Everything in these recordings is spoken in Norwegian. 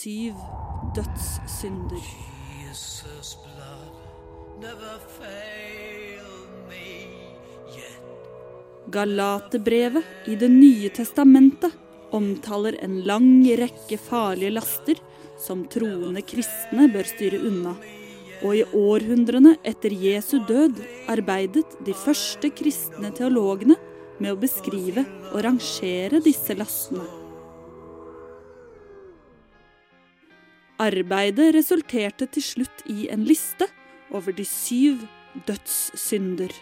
Syv dødssynder. Jesus' blood never failed me yet. Galaterbrevet i Det nye testamentet omtaler en lang rekke farlige laster som troende kristne bør styre unna. Og i århundrene etter Jesu død arbeidet de første kristne teologene med å beskrive og rangere disse lastene. Arbeidet resulterte til slutt i en liste over de syv dødssynder.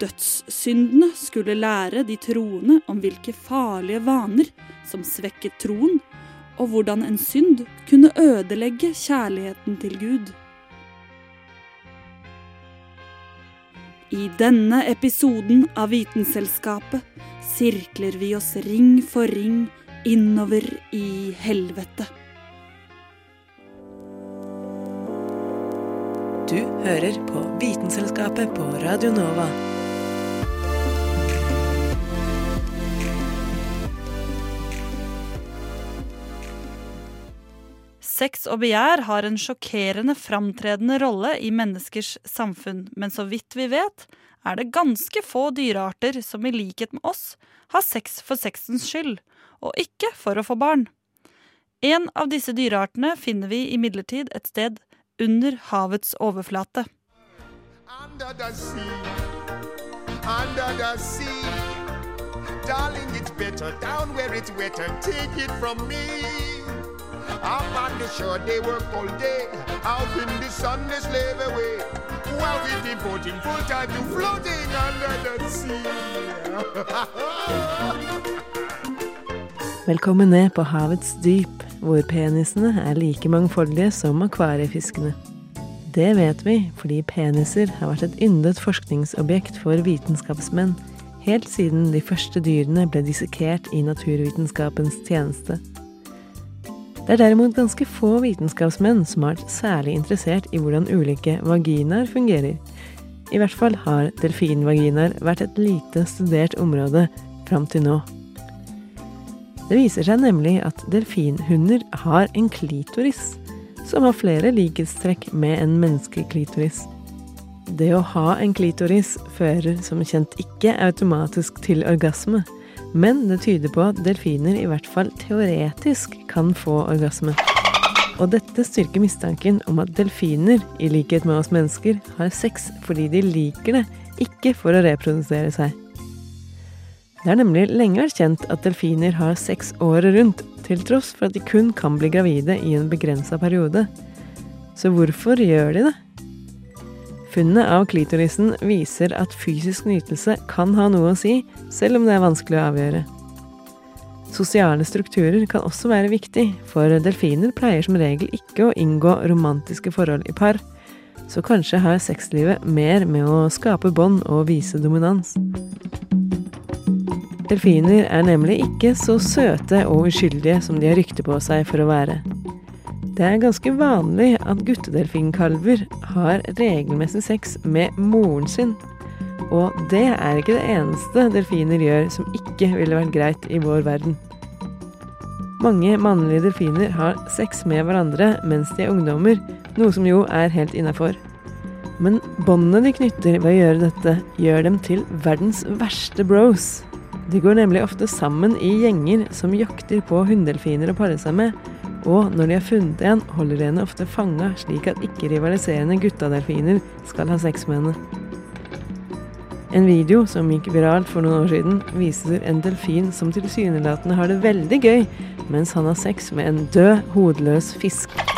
Dødssyndene skulle lære de troende om hvilke farlige vaner som svekket troen, og hvordan en synd kunne ødelegge kjærligheten til Gud. I denne episoden av Vitenselskapet sirkler vi oss ring for ring innover i helvete. Du hører på Vitenselskapet på Radio Nova. Sex og begjær har en sjokkerende framtredende rolle i menneskers samfunn, men så vidt vi vet, er det ganske få dyrearter som i likhet med oss har sex for sexens skyld, og ikke for å få barn. En av disse dyreartene finner vi imidlertid et sted under havets overflate. Under the sea, under the sea. Darling, it's better down where it's wetter. Take it from me. Up on the shore, they work all day. Out in the sun, they slave away. While we devoting full time to floating under the sea. Velkommen ned på havets dyp, hvor penisene er like mangfoldige som akvariefiskene. Det vet vi fordi peniser har vært et yndet forskningsobjekt for vitenskapsmenn helt siden de første dyrene ble dissekert i naturvitenskapens tjeneste. Det er derimot ganske få vitenskapsmenn som har vært særlig interessert i hvordan ulike vaginaer fungerer. I hvert fall har delfinvaginaer vært et lite studert område fram til nå. Det viser seg nemlig at delfinhunder har en klitoris, som har flere likhetstrekk med en menneskelig klitoris. Det å ha en klitoris fører som kjent ikke automatisk til orgasme, men det tyder på at delfiner i hvert fall teoretisk kan få orgasme. Og dette styrker mistanken om at delfiner, i likhet med oss mennesker, har sex fordi de liker det, ikke for å reprodusere seg. Det er nemlig lenge vært kjent at delfiner har sex året rundt, til tross for at de kun kan bli gravide i en begrensa periode. Så hvorfor gjør de det? Funnet av klitorisen viser at fysisk nytelse kan ha noe å si, selv om det er vanskelig å avgjøre. Sosiale strukturer kan også være viktig, for delfiner pleier som regel ikke å inngå romantiske forhold i par, så kanskje har sexlivet mer med å skape bånd og vise dominans. Delfiner er nemlig ikke så søte og uskyldige som de har rykte på seg for å være. Det er ganske vanlig at guttedelfinkalver har regelmessig sex med moren sin. Og det er ikke det eneste delfiner gjør som ikke ville vært greit i vår verden. Mange mannlige delfiner har sex med hverandre mens de er ungdommer, noe som jo er helt innafor. Men båndene de knytter ved å gjøre dette, gjør dem til verdens verste bros. De går nemlig ofte sammen i gjenger som jakter på hunndelfiner å pare seg med, og når de har funnet en, holder de henne ofte fanga slik at ikke-rivaliserende guttadelfiner skal ha sex med henne. En video som gikk viralt for noen år siden, viser en delfin som tilsynelatende har det veldig gøy mens han har sex med en død, hodeløs fisk.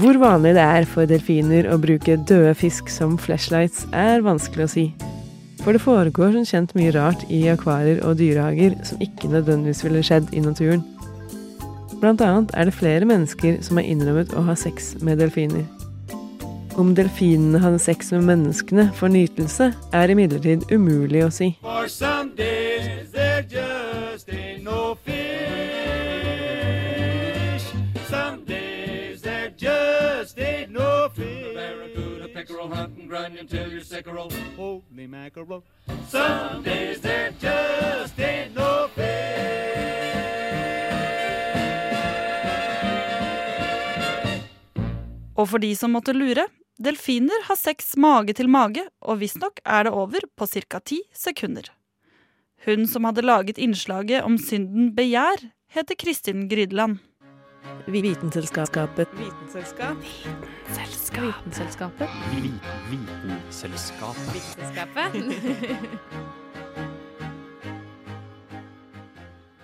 Hvor vanlig det er for delfiner å bruke døde fisk som flashlights, er vanskelig å si. For det foregår som kjent mye rart i akvarier og dyrehager som ikke nødvendigvis ville skjedd i naturen. Blant annet er det flere mennesker som har innrømmet å ha sex med delfiner. Om delfinene hadde sex med menneskene for nytelse, er imidlertid umulig å si. For some pickerel, until you're sickerel. Holy mackerel. Some days there just ain't no fish. Og for de som måtte lure, delfiner har sex mage til mage, og visstnok er det over på ca. ti sekunder. Hun som hadde laget innslaget om synden begjær, heter Kristin Grydeland. Vitenselskapet Vitenselskap. Vitenselskapet? Vitenselskapet.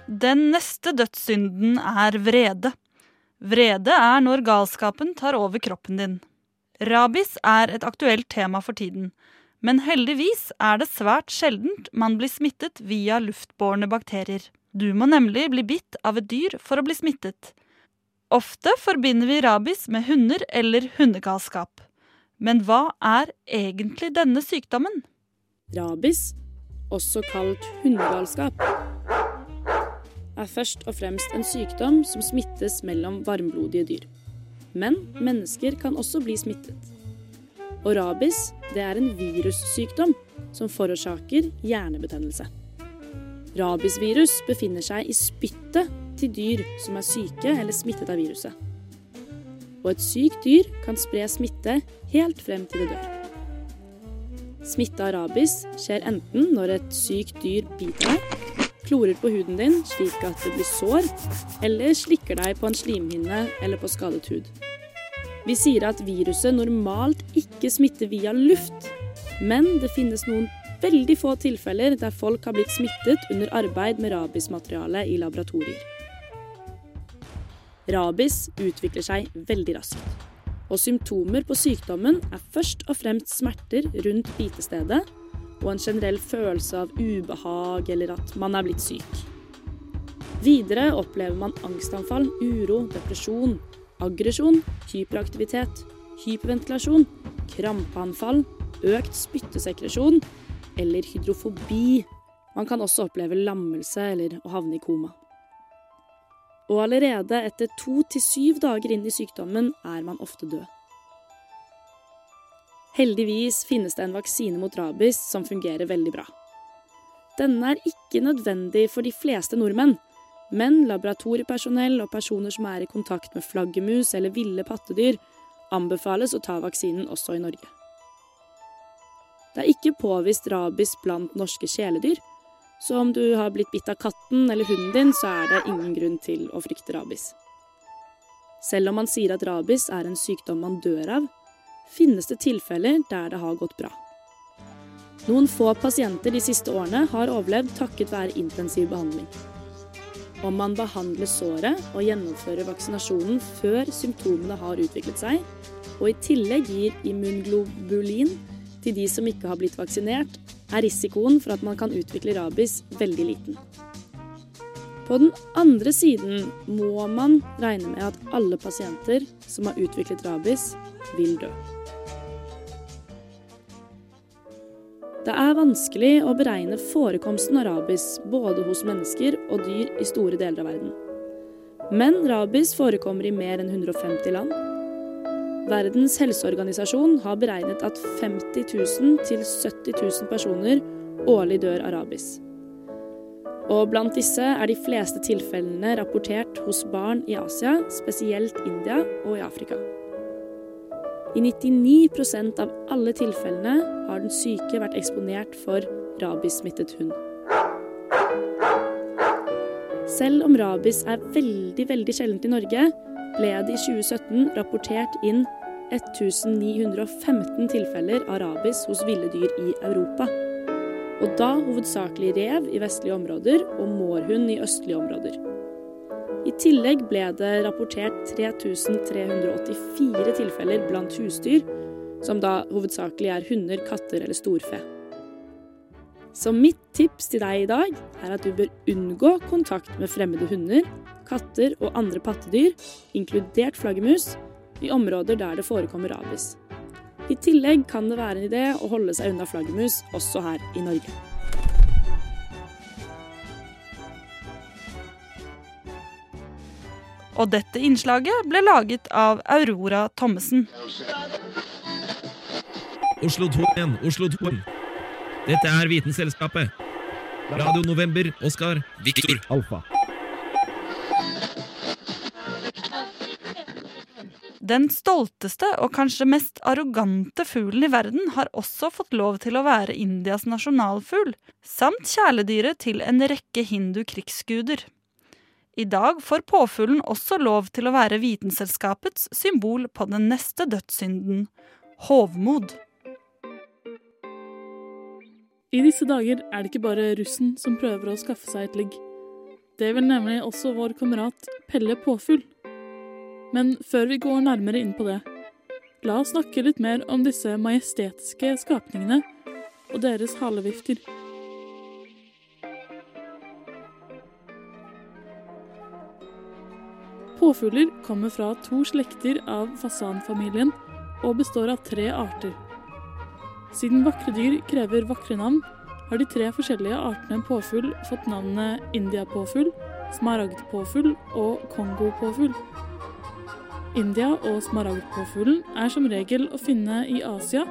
Den neste dødssynden er vrede. Vrede er når galskapen tar over kroppen din. Rabis er et aktuelt tema for tiden, men heldigvis er det svært sjeldent man blir smittet via luftbårne bakterier. Du må nemlig bli bitt av et dyr for å bli smittet. Ofte forbinder vi rabies med hunder eller hundegalskap. Men hva er egentlig denne sykdommen? Rabies, også kalt hundegalskap, er først og fremst en sykdom som smittes mellom varmblodige dyr. Men mennesker kan også bli smittet. Og rabies det er en virussykdom som forårsaker hjernebetennelse. Rabiesvirus befinner seg i spyttet til dyr som er syke eller smittet av viruset. Og et sykt dyr kan spre smitte helt frem til det dør. Smitte av rabies skjer enten når et sykt dyr biter deg, klorer på huden din slik at det blir sår, eller slikker deg på en slimhinne eller på skadet hud. Vi sier at viruset normalt ikke smitter via luft, men det finnes noen veldig få tilfeller der folk har blitt smittet under arbeid med rabiesmateriale i laboratorier. Rabies utvikler seg veldig raskt, og symptomer på sykdommen er først og fremst smerter rundt bitestedet og en generell følelse av ubehag eller at man er blitt syk. Videre opplever man angstanfall, uro, depresjon, aggresjon, hyperaktivitet, hyperventilasjon, krampeanfall, økt spyttesekresjon eller hydrofobi. Man kan også oppleve lammelse eller å havne i koma. Og allerede etter to til syv dager inn i sykdommen er man ofte død. Heldigvis finnes det en vaksine mot rabies som fungerer veldig bra. Denne er ikke nødvendig for de fleste nordmenn, men laboratoriepersonell og personer som er i kontakt med flaggermus eller ville pattedyr, anbefales å ta vaksinen også i Norge. Det er ikke påvist rabies blant norske kjæledyr, så om du har blitt bitt av katten eller hunden din, så er det ingen grunn til å frykte rabies. Selv om man sier at rabies er en sykdom man dør av, finnes det tilfeller der det har gått bra. Noen få pasienter de siste årene har overlevd takket være intensiv behandling. Om man behandler såret og gjennomfører vaksinasjonen før symptomene har utviklet seg, og i tillegg gir immunglobulin til de som ikke har blitt vaksinert, er risikoen for at man kan utvikle rabies veldig liten. På den andre siden må man regne med at alle pasienter som har utviklet rabies, vil dø. Det er vanskelig å beregne forekomsten av rabies både hos mennesker og dyr i store deler av verden. Men rabies forekommer i mer enn 150 land. Verdens helseorganisasjon har beregnet at 50 000 til 70 000 personer årlig dør av rabies. Og blant disse er de fleste tilfellene rapportert hos barn i Asia, spesielt India og i Afrika. I 99% av alle tilfellene har den syke vært eksponert for rabiessmittet hund. Selv om rabies er veldig, veldig sjeldent i Norge, ble det i 2017 rapportert inn 1915 tilfeller av rabies hos ville dyr i Europa. Og da hovedsakelig rev i vestlige områder og mårhund i østlige områder. I tillegg ble det rapportert 3384 tilfeller blant husdyr, som da hovedsakelig er hunder, katter eller storfe. Så mitt tips til deg i dag er at du bør unngå kontakt med fremmede hunder, katter og andre pattedyr, inkludert flaggermus, i områder der det forekommer rabies. I tillegg kan det være en idé å holde seg unna flaggermus også her i Norge. Og dette innslaget ble laget av Aurora Thommessen. Oslo 2 1, Oslo 2. Dette er Vitenselskapet. Radio November, Oskar, Viktor, Alfa. Den stolteste og kanskje mest arrogante fuglen i verden har også fått lov til å være Indias nasjonalfugl, samt kjæledyret til en rekke hindu-krigsguder. I dag får påfuglen også lov til å være Vitenselskapets symbol på den neste dødssynden hovmod. I disse dager er det ikke bare russen som prøver å skaffe seg et ligg. Det vil nemlig også vår kamerat Pelle Påfugl. Men før vi går nærmere inn på det, la oss snakke litt mer om disse majestetiske skapningene og deres halevifter. Påfugler kommer fra to slekter av fasanfamilien og består av tre arter. Siden vakre dyr krever vakre navn, har de tre forskjellige artene påfugl fått navnene indiapåfugl, smaragdpåfugl og kongopåfugl. India- og smaragdpåfuglen er som regel å finne i Asia,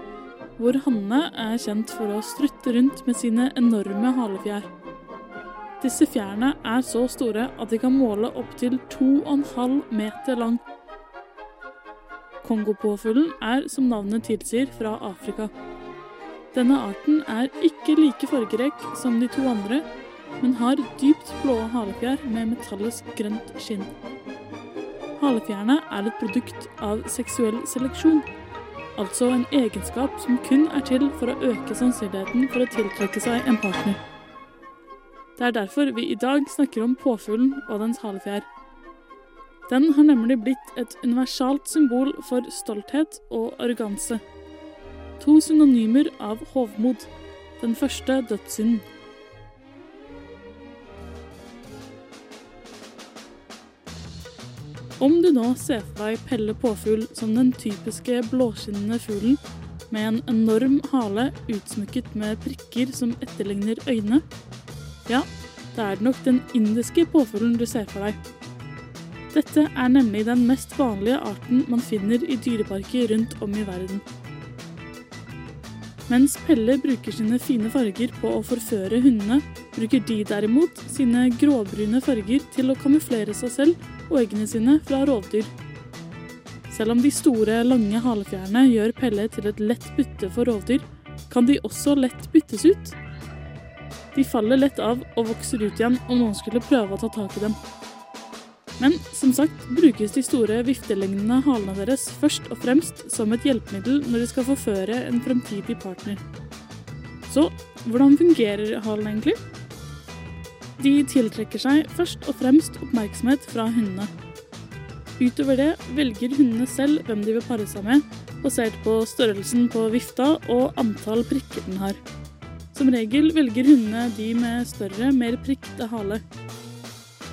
hvor hannene er kjent for å strutte rundt med sine enorme halefjær. Disse fjærene er så store at de kan måle opptil 2,5 meter lang. Kongopåfuglen er, som navnet tilsier, fra Afrika. Denne arten er ikke like fargerik som de to andre, men har dypt blå halefjær med metallisk grønt skinn. Halefjærene er et produkt av seksuell seleksjon, altså en egenskap som kun er til for å øke sannsynligheten for å tiltrekke seg en partner. Det er derfor vi i dag snakker om påfuglen og dens halefjær. Den har nemlig blitt et universalt symbol for stolthet og arroganse. To synonymer av hovmod. Den første dødssynden. Om du nå ser for deg Pelle Påfugl som den typiske blåskinnende fuglen med en enorm hale utsmykket med prikker som etterligner øyne, ja, da er det nok den indiske påfuglen du ser for deg. Dette er nemlig den mest vanlige arten man finner i dyreparker rundt om i verden. Mens Pelle bruker sine fine farger på å forføre hundene, bruker de derimot sine gråbrune farger til å kamuflere seg selv og eggene sine fra rovdyr. Selv om de store, lange halefjærene gjør Pelle til et lett bytte for rovdyr, kan de også lett byttes ut. De faller lett av og vokser ut igjen om noen skulle prøve å ta tak i dem. Men som sagt brukes de store viftelignende halene deres først og fremst som et hjelpemiddel når de skal forføre en fremtidig partner. Så hvordan fungerer halen egentlig? De tiltrekker seg først og fremst oppmerksomhet fra hundene. Utover det velger hundene selv hvem de vil pare seg med, basert på størrelsen på vifta og antall prikker den har. Som regel velger hundene de med større, mer prikkete hale.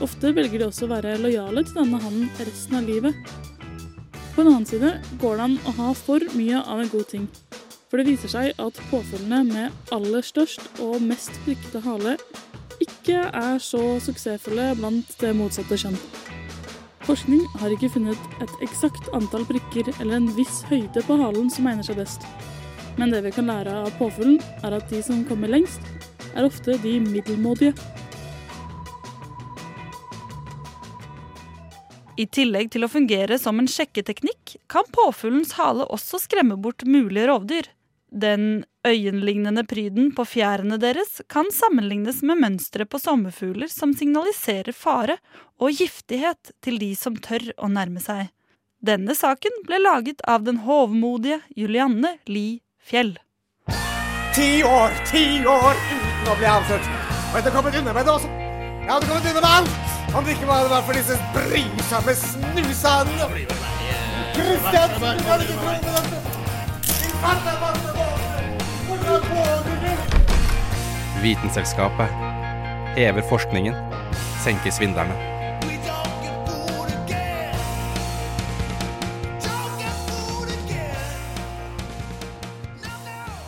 Ofte velger de også å være lojale til denne hannen resten av livet. På den annen side går det an å ha for mye av en god ting. For det viser seg at påfølgene med aller størst og mest prikkete hale ikke er så suksessfulle blant det motsatte kjønn. Forskning har ikke funnet et eksakt antall prikker eller en viss høyde på halen som egner seg best. Men det vi kan lære av påfuglen, er at de som kommer lengst, er ofte de middelmådige. I tillegg til å fungere som en sjekketeknikk, kan påfuglens hale også skremme bort mulige rovdyr. Den øyenlignende pryden på fjærene deres kan sammenlignes med mønsteret på sommerfugler som signaliserer fare og giftighet til de som tør å nærme seg. Denne saken ble laget av den hovmodige Julianne Li Fjell. Ti år, ti år uten å bli avslørt. Og jeg hadde kommet unna med det også. Jeg hadde kommet unna med alt. Om det ikke bare var for disse brysomme snusene. Kristiansen, du kan ikke tro på dette. Vitenselskapet hever forskningen, senker svindlerne.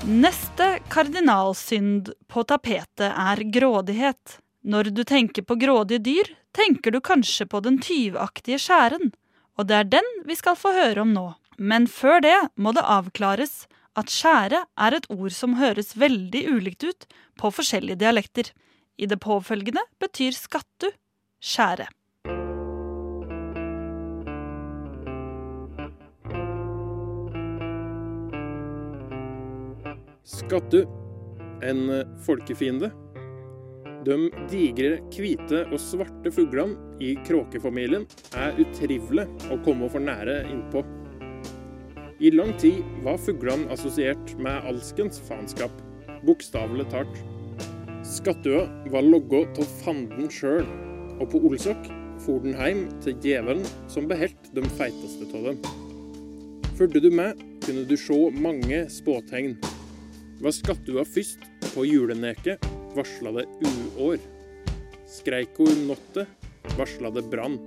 Neste kardinalsynd på tapetet er grådighet. Når du tenker på grådige dyr, tenker du kanskje på den tyvaktige skjæren. Og det er den vi skal få høre om nå. Men før det må det avklares at skjære er et ord som høres veldig ulikt ut på forskjellige dialekter. I det påfølgende betyr skattu skjære. Skattu, en folkefiende. De digre, hvite og svarte fuglene i kråkefamilien er utrivelige å komme for nære innpå. I lang tid var fuglene assosiert med alskens faenskap, bokstavelig talt. Skattua var logga av fanden sjøl, og på Olsok for den hjem til djevelen som beholdt de feiteste av dem. Fulgte du med, kunne du se mange spåtegn. Var skattua først på juleneket, varsla det uår. Skreik hun notte varsla det brann.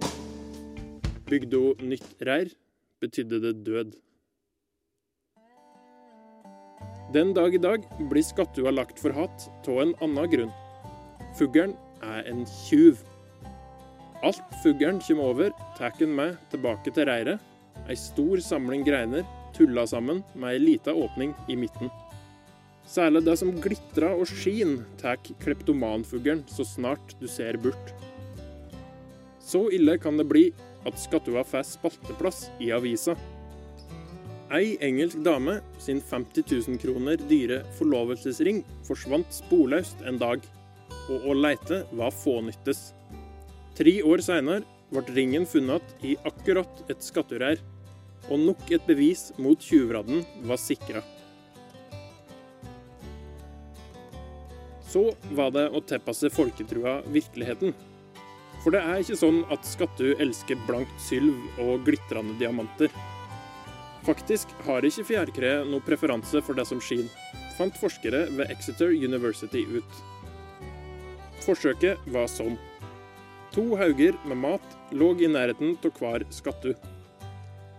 Bygde hun nytt reir, betydde det død. Den dag i dag blir skattua lagt for hatt av en annen grunn. Fuglen er en tjuv. Alt fuglen kommer over, tar han med tilbake til reiret. Ei stor samling greiner tulla sammen med ei lita åpning i midten. Særlig det som glitrer og skin, tar kleptomanfuglen så snart du ser bort. Så ille kan det bli at skattua får spalteplass i avisa. Ei engelsk dame sin 50 000 kroner dyre forlovelsesring forsvant sporløst en dag, og å leite var fånyttes. Tre år seinere ble ringen funnet i akkurat et skatturær, og nok et bevis mot tjuvradden var sikra. Så var det å tilpasse folketrua virkeligheten. For det er ikke sånn at Skattu elsker blankt sylv og glitrende diamanter. Faktisk har ikke fjærkre noe preferanse for det som skinner, fant forskere ved Exeter University ut. Forsøket var sånn. To hauger med mat lå i nærheten av hver skattu.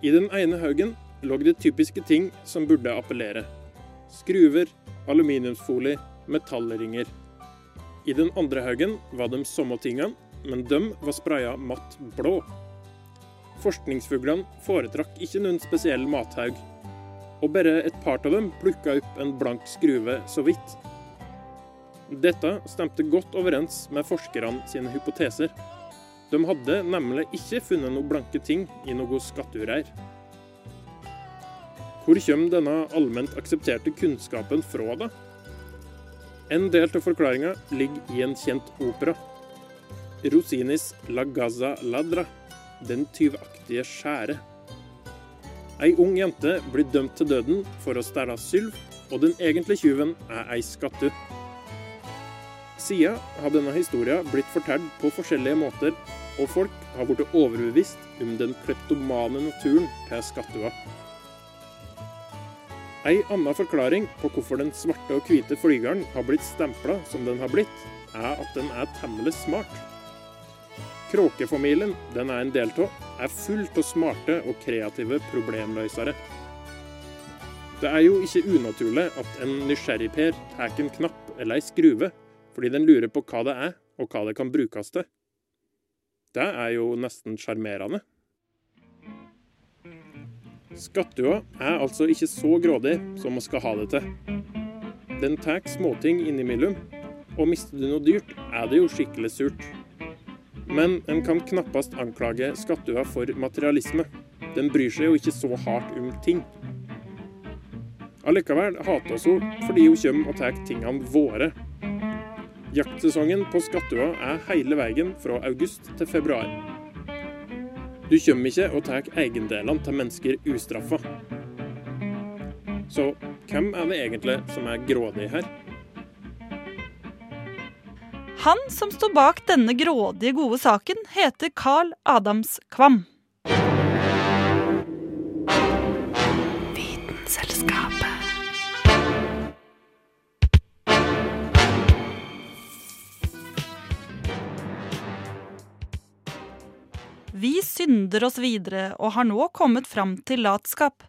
I den ene haugen lå det typiske ting som burde appellere. Skruver, aluminiumsfolie, metallringer. I den andre haugen var de samme tingene, men de var spraya matt blå. Forskningsfuglene foretrakk ikke noen spesiell mathaug, og bare et par av dem plukka opp en blank skruve så vidt. Dette stemte godt overens med forskerne sine hypoteser. De hadde nemlig ikke funnet noen blanke ting i noe skattureir. Hvor kommer denne allment aksepterte kunnskapen fra, da? En del av forklaringa ligger i en kjent opera. Rosinis La Gaza Ladra, Den tyvaktige skjære. Ei ung jente blir dømt til døden for å stjele sylv, og den egentlige tyven er ei skattu. Siden har denne historien blitt fortalt på forskjellige måter, og folk har blitt overbevist om den kleptomane naturen til skattua. Ei anna forklaring på hvorfor den svarte og hvite flygeren har blitt stempla som den har blitt, er at den er temmelig smart. Kråkefamilien den er en del av, er fullt av smarte og kreative problemløsere. Det er jo ikke unaturlig at en nysgjerrigper tar en knapp eller ei skruve fordi den lurer på hva det er, og hva det kan brukes til. Det er jo nesten sjarmerende. Skattua er altså ikke så grådig som vi skal ha det til. Den tar småting innimellom, og mister du noe dyrt, er det jo skikkelig surt. Men en kan knappast anklage skattua for materialisme. Den bryr seg jo ikke så hardt om ting. Allikevel hater oss hun fordi hun kommer og tar tingene våre. Jaktsesongen på skattua er hele veien fra august til februar. Du kommer ikke og tar eiendelene til mennesker ustraffa. Så hvem er det egentlig som er grådig her? Han som står bak denne grådige gode saken, heter Carl Adams Kvam. Vi synder oss videre og har nå kommet fram til latskap.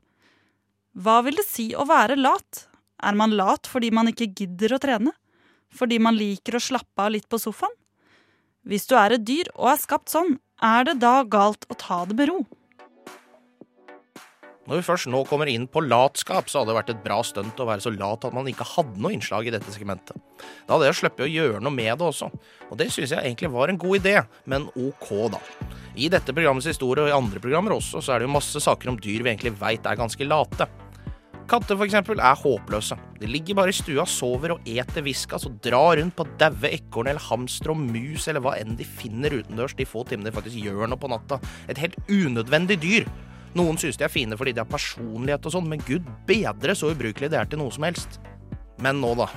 Hva vil det si å være lat? Er man lat fordi man ikke gidder å trene? Fordi man liker å slappe av litt på sofaen? Hvis du er et dyr og er skapt sånn, er det da galt å ta det med ro? Når vi først nå kommer inn på latskap, så hadde det vært et bra stunt å være så lat at man ikke hadde noe innslag i dette segmentet. Da hadde jeg sluppet å gjøre noe med det også, og det syns jeg egentlig var en god idé, men ok, da. I dette programmets historie og i andre programmer også, så er det jo masse saker om dyr vi egentlig veit er ganske late. Katter for eksempel er håpløse. De ligger bare i stua, sover og eter viskas og drar rundt på daue ekorn eller hamster og mus eller hva enn de finner utendørs de få timene de faktisk gjør noe på natta. Et helt unødvendig dyr. Noen synes de er fine fordi de har personlighet og sånn, men gud bedre så ubrukelig det er til noe som helst. Men nå, da.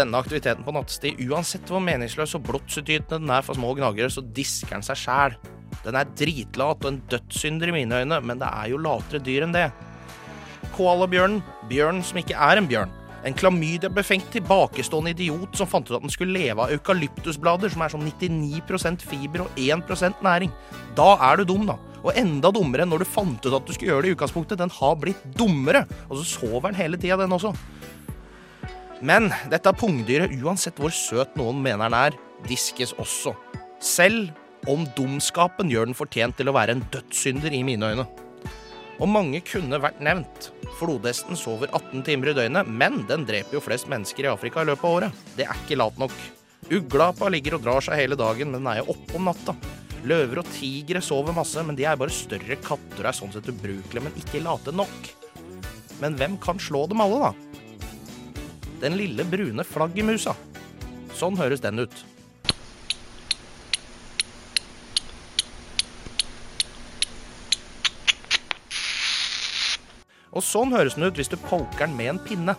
Denne aktiviteten på nattestid, uansett hvor meningsløs og blåtsutytende den er for små gnagere, så disker den seg sjæl. Den er dritlat og en dødssynder i mine øyne, men det er jo latere dyr enn det. Koalabjørnen, bjørnen som ikke er en bjørn. En klamydia-befengt tilbakestående idiot som fant ut at den skulle leve av eukalyptusblader, som er sånn 99% fiber og 1% næring. Da er du dum, da. Og enda dummere enn når du fant ut at du skulle gjøre det i utgangspunktet. Den har blitt dummere. Og så sover den hele tida, den også. Men dette pungdyret, uansett hvor søt noen mener den er, diskes også. Selv om dumskapen gjør den fortjent til å være en dødssynder i mine øyne. Og mange kunne vært nevnt. Flodhesten sover 18 timer i døgnet, men den dreper jo flest mennesker i Afrika i løpet av året. Det er ikke lat nok. Uglapa ligger og drar seg hele dagen, men den er jo oppe om natta. Løver og tigre sover masse, men de er bare større katter og er sånn sett ubrukelige, men ikke late nok. Men hvem kan slå dem alle, da? Den lille brune flaggermusa. Sånn høres den ut. Og sånn høres den ut hvis du poker den med en pinne.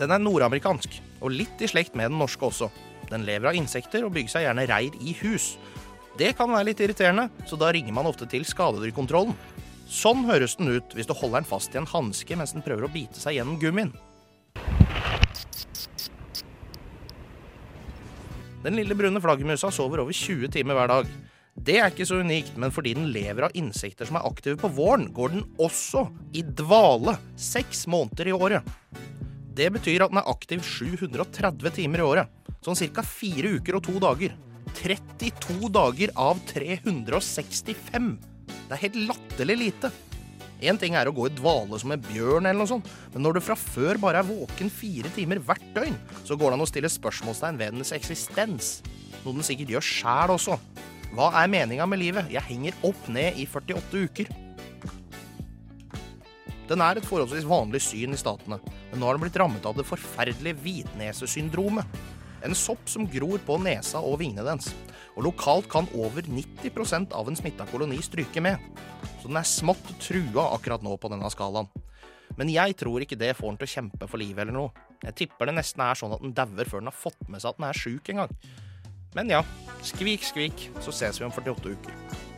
Den er nordamerikansk, og litt i slekt med den norske også. Den lever av insekter og bygger seg gjerne reir i hus. Det kan være litt irriterende, så da ringer man ofte til skadedyrkontrollen. Sånn høres den ut hvis du holder den fast i en hanske mens den prøver å bite seg gjennom gummien. Den lille brune flaggermusa sover over 20 timer hver dag. Det er ikke så unikt, men fordi den lever av insekter som er aktive på våren, går den også i dvale seks måneder i året. Det betyr at den er aktiv 730 timer i året. Sånn ca. fire uker og to dager. 32 dager av 365. Det er helt latterlig lite. Én ting er å gå i dvale som en bjørn, eller noe sånt, men når du fra før bare er våken fire timer hvert døgn, så går det an å stille spørsmålstegn ved dens eksistens. Noe den sikkert gjør sjæl også. Hva er meninga med livet? Jeg henger opp ned i 48 uker. Den er et forholdsvis vanlig syn i statene, men nå har den blitt rammet av det forferdelige hvitnesesyndromet. En sopp som gror på nesa og vingene dens. Og lokalt kan over 90% av en smitta koloni stryke med. Så den er smått trua akkurat nå på denne skalaen. Men jeg tror ikke det får den til å kjempe for livet eller noe. Jeg tipper det nesten er sånn at den dauer før den har fått med seg at den er sjuk en gang. Men ja, skvik, skvik, så ses vi om 48 uker.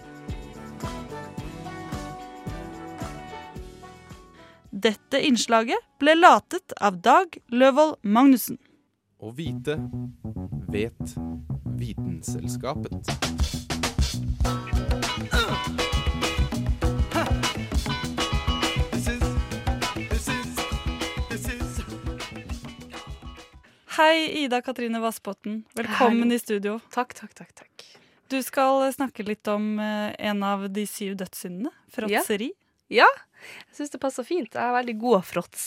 Dette innslaget ble latet av Dag Løvold Magnussen. Å vite vet Vitenselskapet. Hei, Ida Katrine Vassbotn. Velkommen Hei. i studio. Takk, takk, takk. takk. Du skal snakke litt om eh, en av de syv dødssyndene. Fråtseri. Ja, jeg syns det passer fint. Jeg er veldig god av fråts.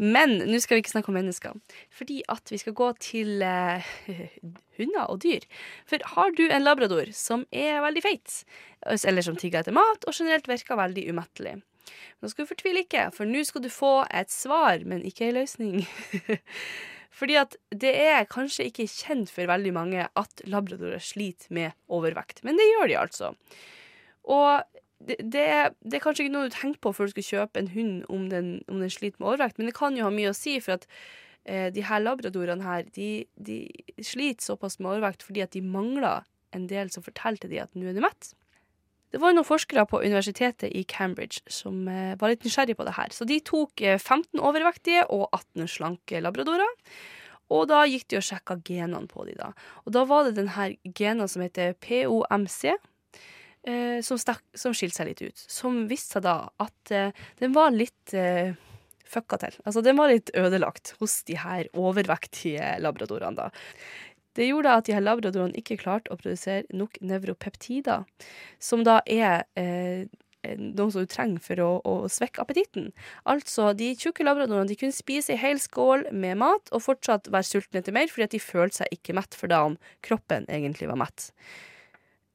Men nå skal vi ikke snakke om mennesker. Fordi at vi skal gå til uh, hunder og dyr. For har du en labrador som er veldig feit, eller som tigger etter mat, og generelt virker veldig umettelig, nå skal du fortvile ikke, for nå skal du få et svar, men ikke ei løsning. Fordi at det er kanskje ikke kjent for veldig mange at labradorer sliter med overvekt, men det gjør de altså. Og det, det, er, det er kanskje ikke noe du tenker på før du skal kjøpe en hund om den, om den sliter med overvekt, men det kan jo ha mye å si, for at eh, de her labradorene her, de, de sliter såpass med overvekt fordi at de mangler en del som forteller til dem at nå er du mett. Det var noen forskere på universitetet i Cambridge som eh, var litt nysgjerrig på det her. Så de tok eh, 15 overvektige og 18 slanke labradorer. Og da gikk de og sjekka genene på de da. Og da var det denne genen som heter POMC, eh, som, stakk, som skilte seg litt ut. Som viste seg da at eh, den var litt eh, fucka til. Altså den var litt ødelagt hos de her overvektige labradorene da. Det gjorde at de her labradorene ikke klarte å produsere nok nevropeptider, som da er eh, noe som du trenger for å, å svekke appetitten. Altså, de tjukke labradorene de kunne spise ei hel skål med mat og fortsatt være sultne etter mer, fordi at de følte seg ikke mett for da om kroppen egentlig var mett.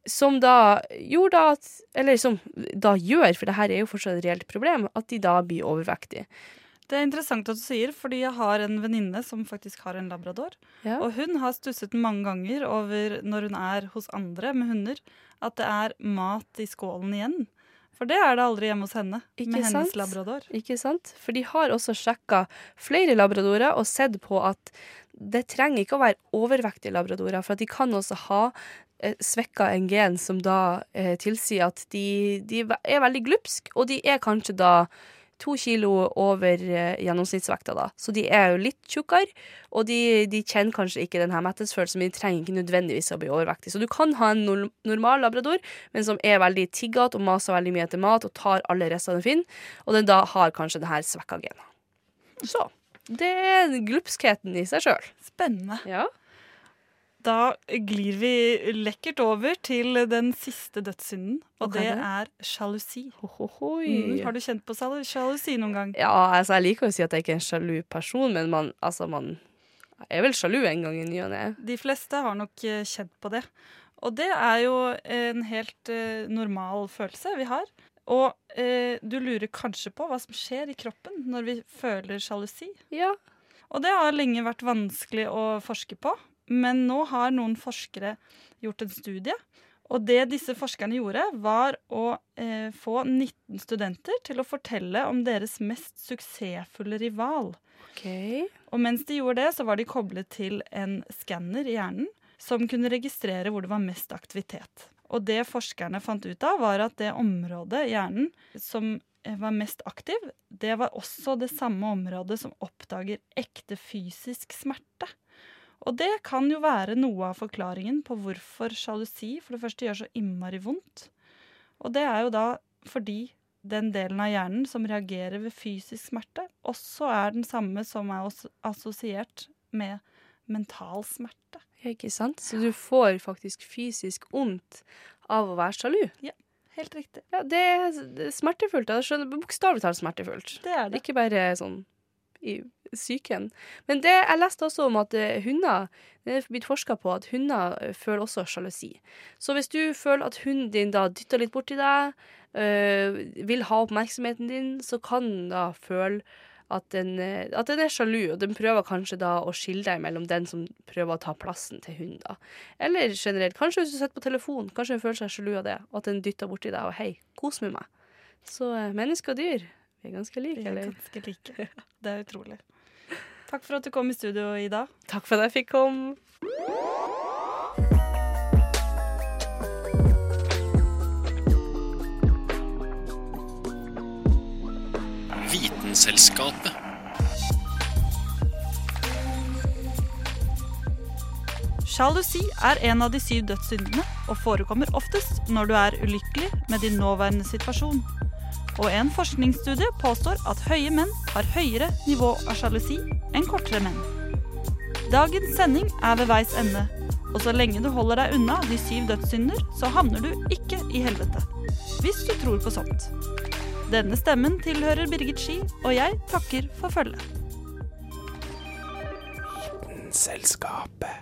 Som da gjorde at Eller som da gjør, for det her er jo fortsatt et reelt problem, at de da blir overvektige. Det er interessant at du sier, fordi jeg har en venninne som faktisk har en labrador. Ja. Og hun har stusset mange ganger over, når hun er hos andre med hunder, at det er mat i skålen igjen. For det er det aldri hjemme hos henne Ikke med hennes labrador. Ikke sant? For de har også sjekka flere labradorer og sett på at det trenger ikke å være overvektige labradorer, for at de kan også ha eh, svekka en gen som da eh, tilsier at de, de er veldig glupsk, og de er kanskje da to kilo over eh, gjennomsnittsvekta, da. Så de er jo litt tjukkere, og de, de kjenner kanskje ikke den her metthetsfølelsen, men de trenger ikke nødvendigvis å bli overvektige. Så du kan ha en nor normal labrador, men som er veldig tiggete og maser veldig mye etter mat og tar alle restene den finner, og den da har kanskje denne svekka genet. Så det er glupskheten i seg sjøl. Spennende. Ja. Da glir vi lekkert over til den siste dødssynden, og okay. det er sjalusi. Mm, har du kjent på sjalusi noen gang? Ja, altså, jeg liker å si at jeg ikke er en sjalu person, men man, altså, man er vel sjalu en gang i ny og ne. De fleste har nok eh, kjent på det. Og det er jo en helt eh, normal følelse vi har. Og eh, du lurer kanskje på hva som skjer i kroppen når vi føler sjalusi. Ja. Og det har lenge vært vanskelig å forske på, men nå har noen forskere gjort en studie. Og det disse forskerne gjorde, var å eh, få 19 studenter til å fortelle om deres mest suksessfulle rival. Og mens de gjorde det, så var de koblet til en skanner i hjernen som kunne registrere hvor det var mest aktivitet. Og det forskerne fant ut av, var at det området i hjernen som eh, var mest aktiv, det var også det samme området som oppdager ekte fysisk smerte. Og det kan jo være noe av forklaringen på hvorfor sjalusi for det første gjør så innmari vondt. Og det er jo da fordi den delen av hjernen som reagerer ved fysisk smerte, også er den samme som er assosiert med mental smerte. Ja, ikke sant? Så du får faktisk fysisk vondt av å være sjalu? Ja, helt riktig. Ja, det er, er smertefullt. Skjønner bokstavelig talt smertefullt. Det er det. Ikke bare sånn i psyken. Men det, jeg leste også om at eh, hunder Det er blitt forska på at hunder eh, føler også sjalusi. Så hvis du føler at hunden din da dytter litt borti deg, øh, vil ha oppmerksomheten din, så kan den da føle at den, at den er sjalu, og den prøver kanskje da å skille deg mellom den som prøver å ta plassen til hunden. da. Eller generelt, kanskje hvis du sitter på telefon, kanskje den føler seg sjalu av det, og at den dytter borti deg og 'hei, kos med meg'. Så mennesker og dyr, vi er ganske like, Vi er ganske like. Det er utrolig. Takk for at du kom i studio, Ida. Takk for at jeg fikk komme. Vitenselskapet. Sjalusi er en av de syv dødssyndene og forekommer oftest når du er ulykkelig med din nåværende situasjon. Og en forskningsstudie påstår at høye menn har høyere nivå av sjalusi enn kortere menn. Dagens sending er ved veis ende, og så lenge du holder deg unna de syv dødssynder, så havner du ikke i helvete. Hvis du tror på sånt. Denne stemmen tilhører Birgit Ski, og jeg takker for følget. Selskapet.